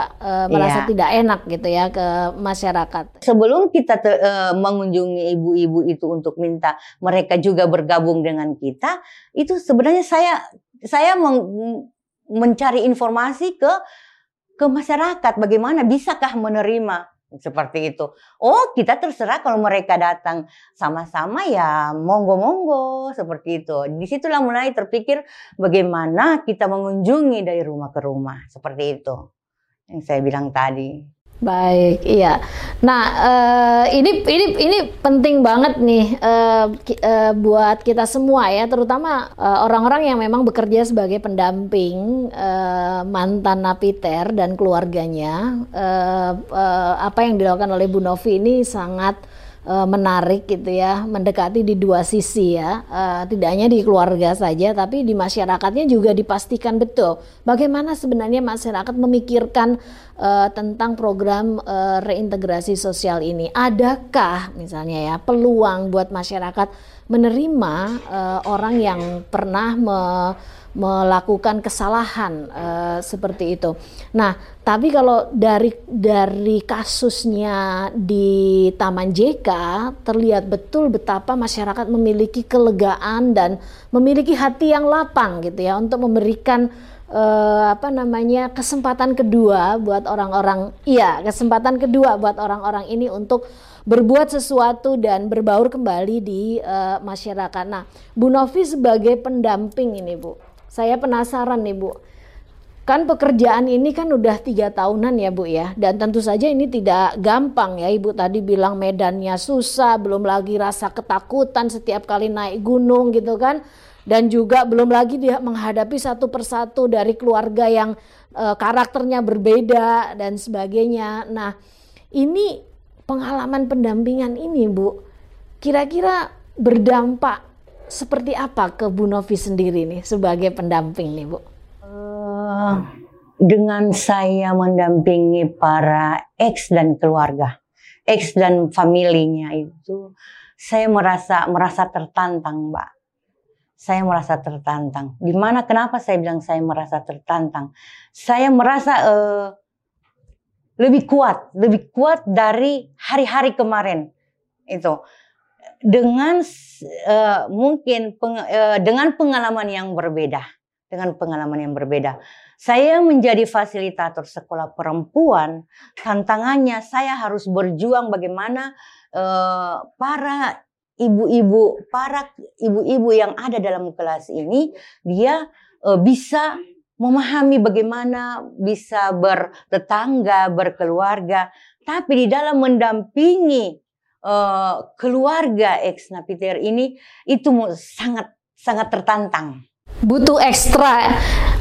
merasa iya. tidak enak gitu ya ke masyarakat sebelum kita te, mengunjungi ibu-ibu itu untuk minta mereka juga bergabung dengan kita itu sebenarnya saya saya meng, mencari informasi ke ke masyarakat bagaimana bisakah menerima seperti itu. Oh, kita terserah kalau mereka datang sama-sama ya monggo-monggo seperti itu. Di situlah mulai terpikir bagaimana kita mengunjungi dari rumah ke rumah seperti itu yang saya bilang tadi. Baik, iya. Nah, uh, ini ini ini penting banget nih uh, uh, buat kita semua ya, terutama orang-orang uh, yang memang bekerja sebagai pendamping uh, mantan napiter dan keluarganya. Uh, uh, apa yang dilakukan oleh Bu Novi ini sangat uh, menarik gitu ya, mendekati di dua sisi ya, uh, tidak hanya di keluarga saja, tapi di masyarakatnya juga dipastikan betul bagaimana sebenarnya masyarakat memikirkan uh, tentang program uh, reintegrasi sosial ini. Adakah misalnya ya peluang buat masyarakat menerima uh, orang yang pernah me melakukan kesalahan uh, seperti itu. Nah, tapi kalau dari dari kasusnya di Taman JK terlihat betul betapa masyarakat memiliki kelegaan dan memiliki hati yang lapang gitu ya untuk memberikan uh, apa namanya kesempatan kedua buat orang-orang iya kesempatan kedua buat orang-orang ini untuk berbuat sesuatu dan berbaur kembali di uh, masyarakat. Nah, Bu Novi sebagai pendamping ini Bu, saya penasaran nih Bu. Kan pekerjaan ini kan udah tiga tahunan ya Bu ya. Dan tentu saja ini tidak gampang ya. Ibu tadi bilang medannya susah. Belum lagi rasa ketakutan setiap kali naik gunung gitu kan. Dan juga belum lagi dia menghadapi satu persatu dari keluarga yang e, karakternya berbeda dan sebagainya. Nah ini pengalaman pendampingan ini Bu. Kira-kira berdampak seperti apa ke Bu Novi sendiri nih sebagai pendamping nih Bu? Uh, dengan saya mendampingi para ex dan keluarga, ex dan familinya itu, saya merasa merasa tertantang, Mbak. Saya merasa tertantang. Di mana kenapa saya bilang saya merasa tertantang? Saya merasa uh, lebih kuat, lebih kuat dari hari-hari kemarin itu dengan uh, mungkin peng, uh, dengan pengalaman yang berbeda dengan pengalaman yang berbeda. Saya menjadi fasilitator sekolah perempuan, tantangannya saya harus berjuang bagaimana uh, para ibu-ibu, para ibu-ibu yang ada dalam kelas ini dia uh, bisa memahami bagaimana bisa bertetangga, berkeluarga, tapi di dalam mendampingi uh, keluarga ex napiter ini itu sangat sangat tertantang butuh ekstra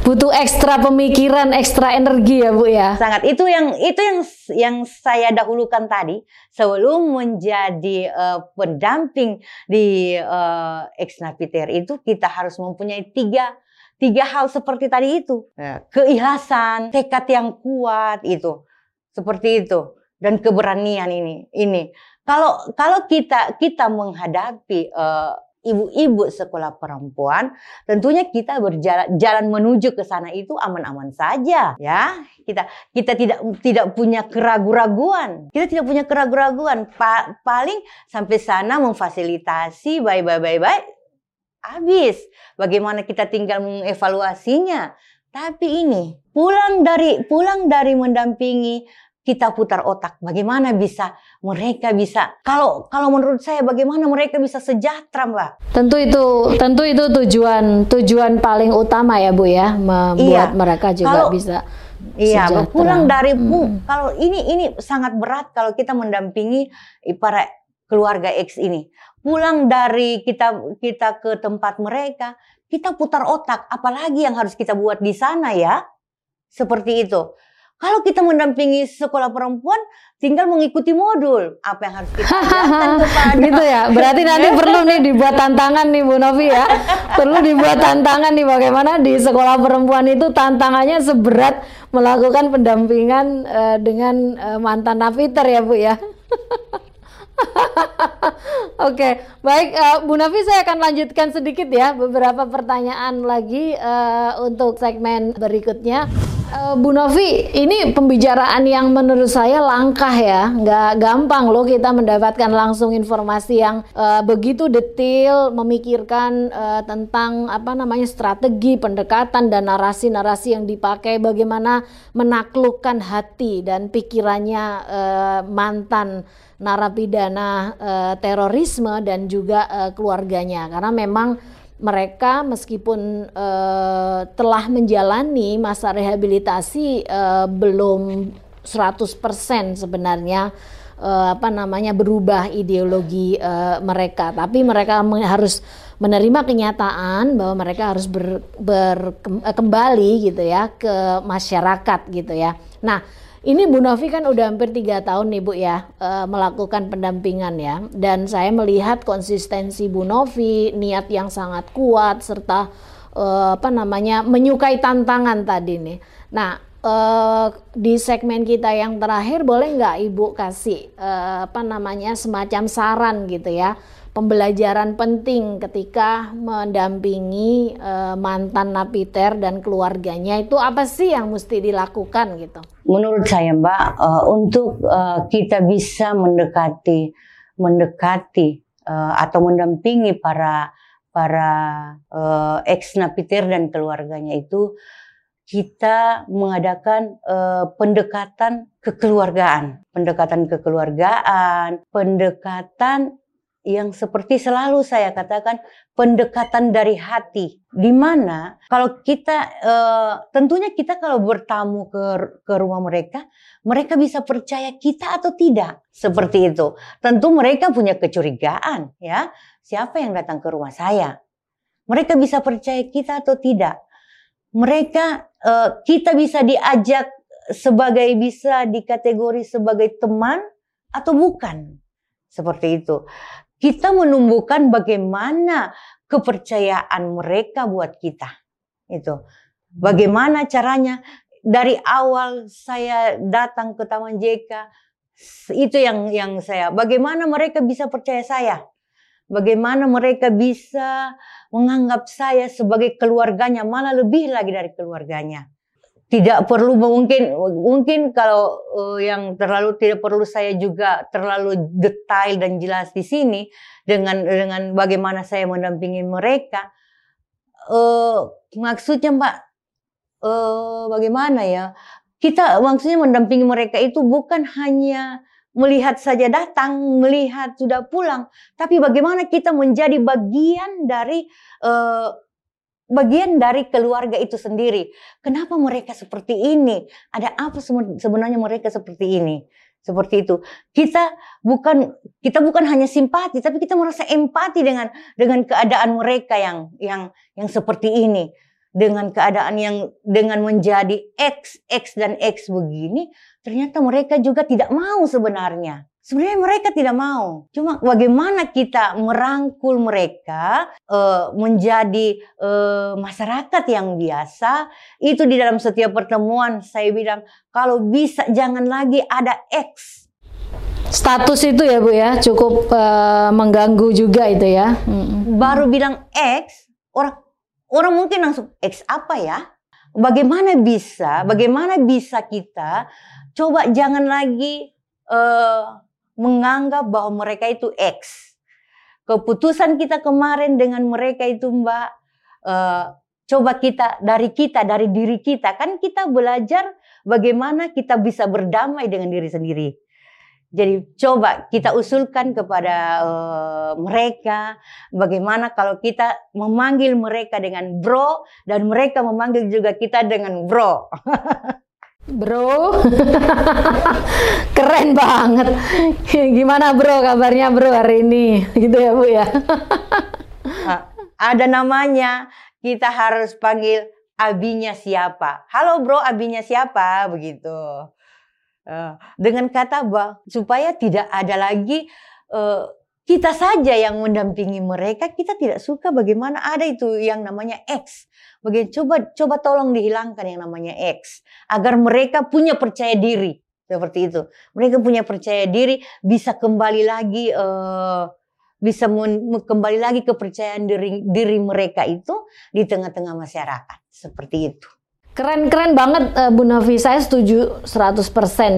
butuh ekstra pemikiran, ekstra energi ya Bu ya. Sangat. Itu yang itu yang yang saya dahulukan tadi sebelum menjadi uh, pendamping di uh, ex napiter itu kita harus mempunyai tiga tiga hal seperti tadi itu. Ya. Keikhlasan, tekad yang kuat itu. Seperti itu dan keberanian ini ini. Kalau kalau kita kita menghadapi uh, ibu-ibu sekolah perempuan, tentunya kita berjalan jalan menuju ke sana itu aman-aman saja, ya. Kita kita tidak tidak punya keraguan-raguan. Kita tidak punya keraguan-raguan. Pa, paling sampai sana memfasilitasi bye-bye bye-bye habis. Bagaimana kita tinggal mengevaluasinya. Tapi ini pulang dari pulang dari mendampingi kita putar otak bagaimana bisa mereka bisa kalau kalau menurut saya bagaimana mereka bisa sejahtera mbak? Tentu itu tentu itu tujuan tujuan paling utama ya bu ya membuat iya. mereka juga kalau, bisa iya pulang dari hmm. kalau ini ini sangat berat kalau kita mendampingi para keluarga X ini. Pulang dari kita kita ke tempat mereka kita putar otak apalagi yang harus kita buat di sana ya. Seperti itu kalau kita mendampingi sekolah perempuan, tinggal mengikuti modul. Apa yang harus kita ajarkan kepada Gitu ya. Berarti nanti perlu nih dibuat tantangan nih Bu Novi ya. perlu dibuat tantangan nih bagaimana di sekolah perempuan itu tantangannya seberat melakukan pendampingan uh, dengan uh, mantan napiter ya Bu ya. Oke, okay. baik uh, Bu Nafi saya akan lanjutkan sedikit ya beberapa pertanyaan lagi uh, untuk segmen berikutnya. Uh, Bu Novi, ini pembicaraan yang menurut saya langkah ya, nggak gampang loh kita mendapatkan langsung informasi yang uh, begitu detail, memikirkan uh, tentang apa namanya strategi pendekatan dan narasi-narasi yang dipakai, bagaimana menaklukkan hati dan pikirannya uh, mantan narapidana uh, terorisme dan juga uh, keluarganya, karena memang mereka meskipun uh, telah menjalani masa rehabilitasi uh, belum 100% sebenarnya uh, apa namanya berubah ideologi uh, mereka tapi mereka harus menerima kenyataan bahwa mereka harus ber, ber, kembali gitu ya ke masyarakat gitu ya. Nah, ini Bu Novi kan udah hampir tiga tahun nih Bu ya uh, melakukan pendampingan ya, dan saya melihat konsistensi Bu Novi, niat yang sangat kuat serta uh, apa namanya menyukai tantangan tadi nih. Nah uh, di segmen kita yang terakhir boleh nggak Ibu kasih uh, apa namanya semacam saran gitu ya pembelajaran penting ketika mendampingi uh, mantan napiter dan keluarganya itu apa sih yang mesti dilakukan gitu? Menurut saya Mbak, uh, untuk uh, kita bisa mendekati mendekati uh, atau mendampingi para para uh, ex napiter dan keluarganya itu kita mengadakan uh, pendekatan kekeluargaan, pendekatan kekeluargaan, pendekatan yang seperti selalu saya katakan pendekatan dari hati. Di mana kalau kita e, tentunya kita kalau bertamu ke ke rumah mereka mereka bisa percaya kita atau tidak. Seperti itu. Tentu mereka punya kecurigaan ya. Siapa yang datang ke rumah saya? Mereka bisa percaya kita atau tidak? Mereka e, kita bisa diajak sebagai bisa dikategori sebagai teman atau bukan? Seperti itu kita menumbuhkan bagaimana kepercayaan mereka buat kita. Itu. Bagaimana caranya dari awal saya datang ke Taman JK itu yang yang saya bagaimana mereka bisa percaya saya? Bagaimana mereka bisa menganggap saya sebagai keluarganya, malah lebih lagi dari keluarganya tidak perlu mungkin mungkin kalau uh, yang terlalu tidak perlu saya juga terlalu detail dan jelas di sini dengan dengan bagaimana saya mendampingi mereka uh, maksudnya Mbak uh, bagaimana ya? Kita maksudnya mendampingi mereka itu bukan hanya melihat saja datang, melihat sudah pulang, tapi bagaimana kita menjadi bagian dari uh, bagian dari keluarga itu sendiri. Kenapa mereka seperti ini? Ada apa sebenarnya mereka seperti ini? Seperti itu. Kita bukan kita bukan hanya simpati, tapi kita merasa empati dengan dengan keadaan mereka yang yang yang seperti ini dengan keadaan yang dengan menjadi X, X dan X begini, ternyata mereka juga tidak mau sebenarnya. Sebenarnya mereka tidak mau. Cuma bagaimana kita merangkul mereka uh, menjadi uh, masyarakat yang biasa. Itu di dalam setiap pertemuan saya bilang kalau bisa jangan lagi ada X. Status itu ya Bu ya cukup uh, mengganggu juga itu ya. Baru bilang X, orang Orang mungkin langsung, X apa ya? Bagaimana bisa, bagaimana bisa kita coba jangan lagi uh, menganggap bahwa mereka itu X. Keputusan kita kemarin dengan mereka itu Mbak, uh, coba kita dari kita, dari diri kita. Kan kita belajar bagaimana kita bisa berdamai dengan diri sendiri. Jadi coba kita usulkan kepada uh, mereka bagaimana kalau kita memanggil mereka dengan bro dan mereka memanggil juga kita dengan bro. Bro, keren banget. Gimana bro kabarnya bro hari ini? Gitu ya bu ya. Ada namanya, kita harus panggil abinya siapa. Halo bro, abinya siapa? Begitu. Eh, dengan kata bah supaya tidak ada lagi uh, kita saja yang mendampingi mereka kita tidak suka bagaimana ada itu yang namanya X bagaimana coba coba tolong dihilangkan yang namanya X agar mereka punya percaya diri. Seperti itu. Mereka punya percaya diri bisa kembali lagi uh, bisa kembali lagi kepercayaan diri diri mereka itu di tengah-tengah masyarakat. Seperti itu. Keren-keren banget uh, Bu Novi, saya setuju 100%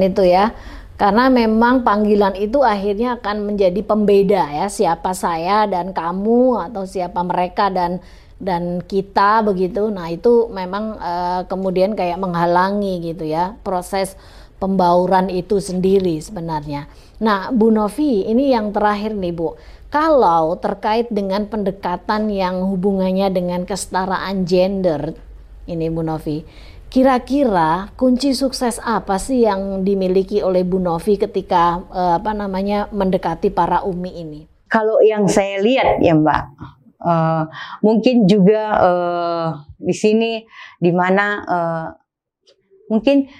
itu ya. Karena memang panggilan itu akhirnya akan menjadi pembeda ya, siapa saya dan kamu atau siapa mereka dan dan kita begitu. Nah, itu memang uh, kemudian kayak menghalangi gitu ya proses pembauran itu sendiri sebenarnya. Nah, Bu Novi, ini yang terakhir nih, Bu. Kalau terkait dengan pendekatan yang hubungannya dengan kesetaraan gender ini Bu Novi. Kira-kira kunci sukses apa sih yang dimiliki oleh Bu Novi ketika uh, apa namanya mendekati para umi ini? Kalau yang saya lihat ya Mbak, uh, mungkin juga uh, di sini di mana uh, mungkin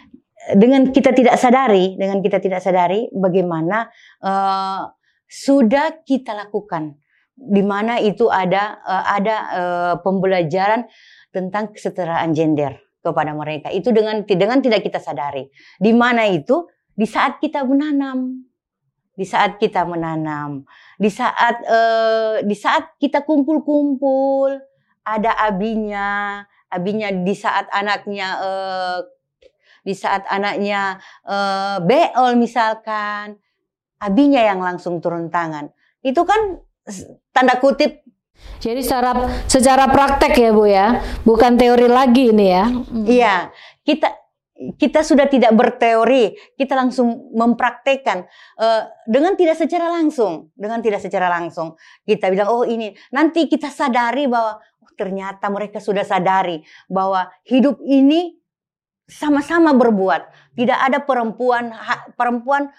dengan kita tidak sadari, dengan kita tidak sadari bagaimana uh, sudah kita lakukan, di mana itu ada uh, ada uh, pembelajaran tentang kesetaraan gender kepada mereka. Itu dengan dengan tidak kita sadari. Di mana itu? Di saat kita menanam. Di saat kita menanam, di saat uh, di saat kita kumpul-kumpul, ada abinya, abinya di saat anaknya uh, di saat anaknya uh, beol misalkan, abinya yang langsung turun tangan. Itu kan tanda kutip jadi secara secara praktek ya Bu ya, bukan teori lagi ini ya. Iya, kita kita sudah tidak berteori, kita langsung mempraktekkan uh, dengan tidak secara langsung, dengan tidak secara langsung. Kita bilang oh ini. Nanti kita sadari bahwa oh, ternyata mereka sudah sadari bahwa hidup ini sama-sama berbuat, tidak ada perempuan ha, perempuan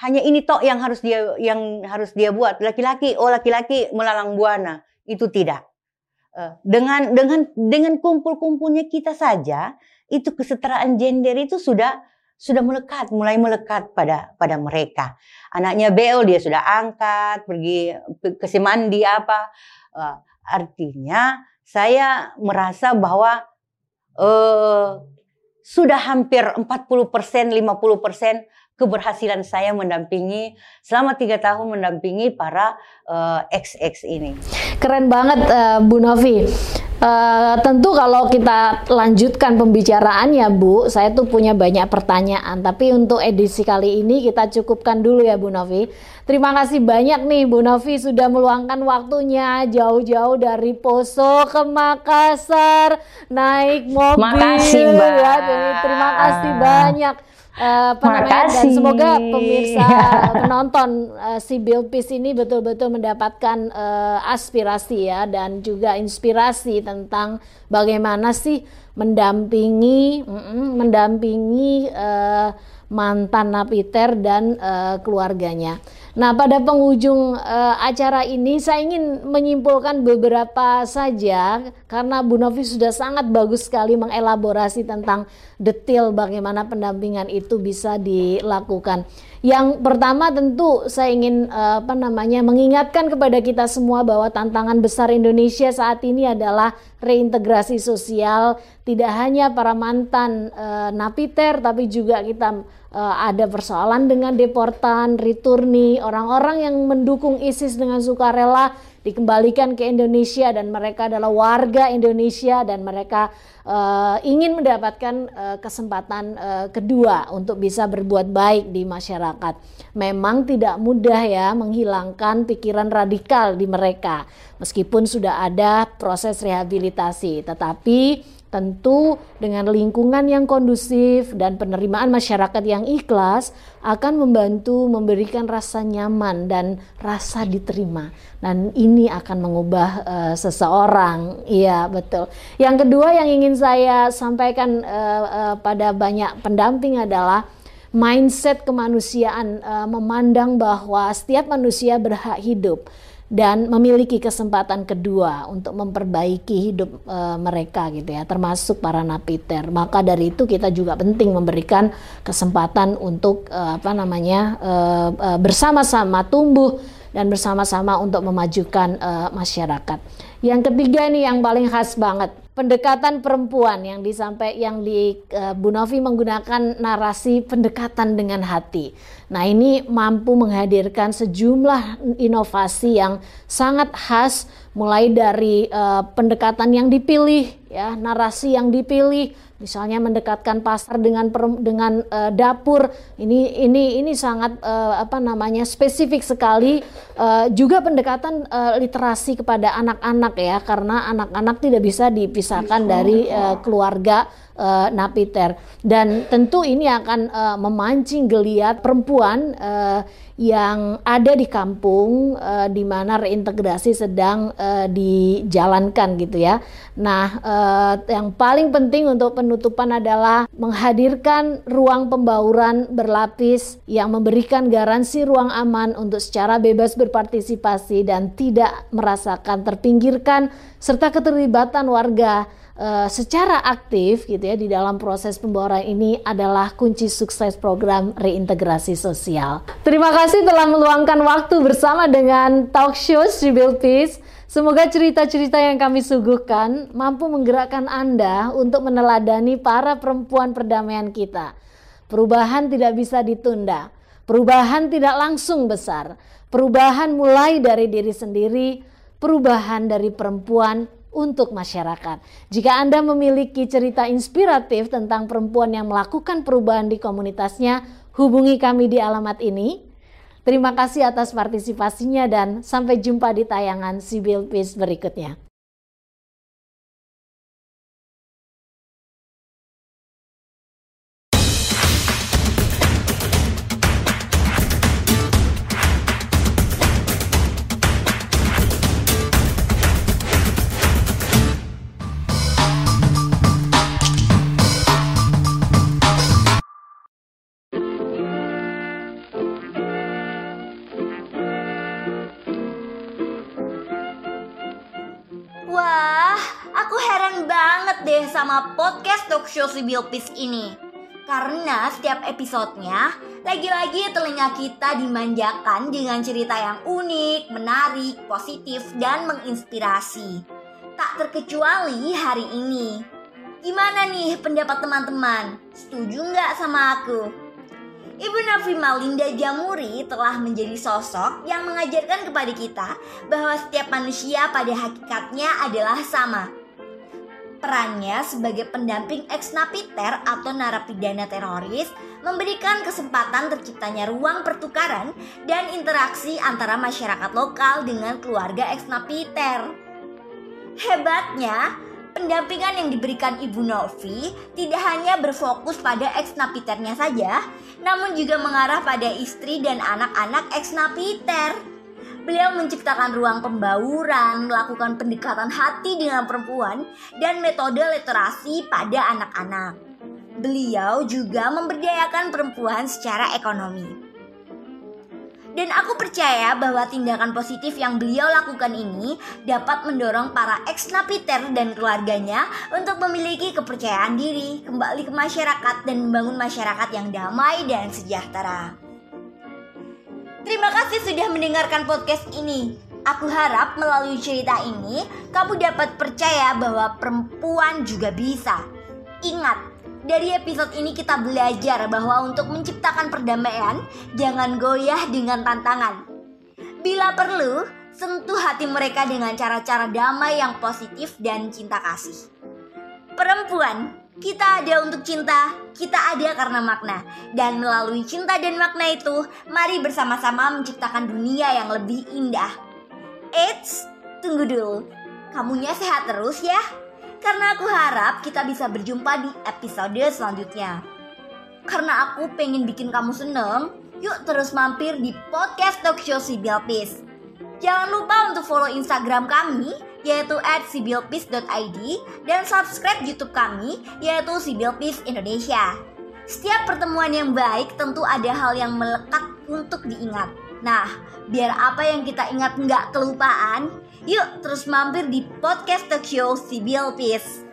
hanya ini toh yang harus dia yang harus dia buat. Laki-laki oh laki-laki melalang buana. Itu tidak. Eh, dengan dengan dengan kumpul-kumpulnya kita saja itu kesetaraan gender itu sudah sudah melekat, mulai melekat pada pada mereka. Anaknya Bel dia sudah angkat, pergi ke semandi apa. Uh, artinya saya merasa bahwa uh, sudah hampir 40 persen, 50 persen keberhasilan saya mendampingi selama tiga tahun mendampingi para uh, eh, XX ini. Keren banget uh, Bu Novi. Uh, tentu kalau kita lanjutkan pembicaraannya Bu, saya tuh punya banyak pertanyaan. Tapi untuk edisi kali ini kita cukupkan dulu ya Bu Novi. Terima kasih banyak nih Bu Novi sudah meluangkan waktunya jauh-jauh dari Poso ke Makassar naik mobil. Makasih Mbak. Ya, terima kasih banyak uh, dan semoga pemirsa penonton uh, si Bilpis ini betul-betul mendapatkan uh, aspirasi ya dan juga inspirasi tentang bagaimana sih mendampingi mm, mendampingi uh, mantan napiter dan uh, keluarganya. Nah, pada penghujung uh, acara ini saya ingin menyimpulkan beberapa saja karena Bu Novi sudah sangat bagus sekali mengelaborasi tentang detail bagaimana pendampingan itu bisa dilakukan. Yang pertama tentu saya ingin uh, apa namanya mengingatkan kepada kita semua bahwa tantangan besar Indonesia saat ini adalah reintegrasi sosial tidak hanya para mantan uh, napiter tapi juga kita uh, ada persoalan dengan deportan, returni, orang-orang yang mendukung ISIS dengan sukarela dikembalikan ke Indonesia dan mereka adalah warga Indonesia dan mereka uh, ingin mendapatkan uh, kesempatan uh, kedua untuk bisa berbuat baik di masyarakat. Memang tidak mudah ya menghilangkan pikiran radikal di mereka meskipun sudah ada proses rehabilitasi, tetapi Tentu dengan lingkungan yang kondusif dan penerimaan masyarakat yang ikhlas akan membantu memberikan rasa nyaman dan rasa diterima. Dan ini akan mengubah uh, seseorang. Iya, betul. Yang kedua yang ingin saya sampaikan uh, uh, pada banyak pendamping adalah mindset kemanusiaan uh, memandang bahwa setiap manusia berhak hidup dan memiliki kesempatan kedua untuk memperbaiki hidup e, mereka gitu ya termasuk para napiter. Maka dari itu kita juga penting memberikan kesempatan untuk e, apa namanya e, e, bersama-sama tumbuh dan bersama-sama untuk memajukan e, masyarakat. Yang ketiga nih yang paling khas banget pendekatan perempuan yang disampai yang di uh, Bu Novi menggunakan narasi pendekatan dengan hati. Nah, ini mampu menghadirkan sejumlah inovasi yang sangat khas mulai dari uh, pendekatan yang dipilih ya, narasi yang dipilih. Misalnya mendekatkan pasar dengan dengan uh, dapur. Ini ini ini sangat uh, apa namanya spesifik sekali. Uh, juga pendekatan uh, literasi kepada anak-anak ya karena anak-anak tidak bisa dipisahkan dari uh, keluarga uh, napiter dan tentu ini akan uh, memancing geliat perempuan uh, yang ada di kampung uh, di mana reintegrasi sedang uh, dijalankan gitu ya. Nah, uh, yang paling penting untuk penutupan adalah menghadirkan ruang pembauran berlapis yang memberikan garansi ruang aman untuk secara bebas berpartisipasi dan tidak merasakan terpinggirkan serta keterlibatan warga uh, secara aktif gitu ya di dalam proses pembawaan ini adalah kunci sukses program reintegrasi sosial. Terima kasih telah meluangkan waktu bersama dengan talk show Civil Peace. Semoga cerita-cerita yang kami suguhkan mampu menggerakkan Anda untuk meneladani para perempuan perdamaian kita. Perubahan tidak bisa ditunda. Perubahan tidak langsung besar. Perubahan mulai dari diri sendiri, perubahan dari perempuan untuk masyarakat. Jika Anda memiliki cerita inspiratif tentang perempuan yang melakukan perubahan di komunitasnya, hubungi kami di alamat ini. Terima kasih atas partisipasinya dan sampai jumpa di tayangan Sibyl Peace berikutnya. Si Biopis ini. Karena setiap episodenya, lagi-lagi telinga kita dimanjakan dengan cerita yang unik, menarik, positif, dan menginspirasi. Tak terkecuali hari ini. Gimana nih pendapat teman-teman? Setuju nggak sama aku? Ibu Nafi Malinda Jamuri telah menjadi sosok yang mengajarkan kepada kita bahwa setiap manusia pada hakikatnya adalah sama Perannya sebagai pendamping ex-napiter atau narapidana teroris memberikan kesempatan terciptanya ruang pertukaran dan interaksi antara masyarakat lokal dengan keluarga ex-napiter. Hebatnya, pendampingan yang diberikan Ibu Novi tidak hanya berfokus pada ex-napiternya saja, namun juga mengarah pada istri dan anak-anak ex-napiter. Beliau menciptakan ruang pembauran, melakukan pendekatan hati dengan perempuan, dan metode literasi pada anak-anak. Beliau juga memberdayakan perempuan secara ekonomi. Dan aku percaya bahwa tindakan positif yang beliau lakukan ini dapat mendorong para ex-napiter dan keluarganya untuk memiliki kepercayaan diri, kembali ke masyarakat dan membangun masyarakat yang damai dan sejahtera. Terima kasih sudah mendengarkan podcast ini. Aku harap melalui cerita ini kamu dapat percaya bahwa perempuan juga bisa. Ingat, dari episode ini kita belajar bahwa untuk menciptakan perdamaian, jangan goyah dengan tantangan. Bila perlu, sentuh hati mereka dengan cara-cara damai yang positif dan cinta kasih. Perempuan, kita ada untuk cinta, kita ada karena makna. Dan melalui cinta dan makna itu, mari bersama-sama menciptakan dunia yang lebih indah. Eits, tunggu dulu. Kamunya sehat terus ya. Karena aku harap kita bisa berjumpa di episode selanjutnya. Karena aku pengen bikin kamu seneng, yuk terus mampir di podcast talk show. Jangan lupa untuk follow Instagram kami yaitu at sibilpis.id dan subscribe YouTube kami yaitu Sibilpis Indonesia. Setiap pertemuan yang baik tentu ada hal yang melekat untuk diingat. Nah, biar apa yang kita ingat nggak kelupaan, yuk terus mampir di podcast talk show Sibil Peace.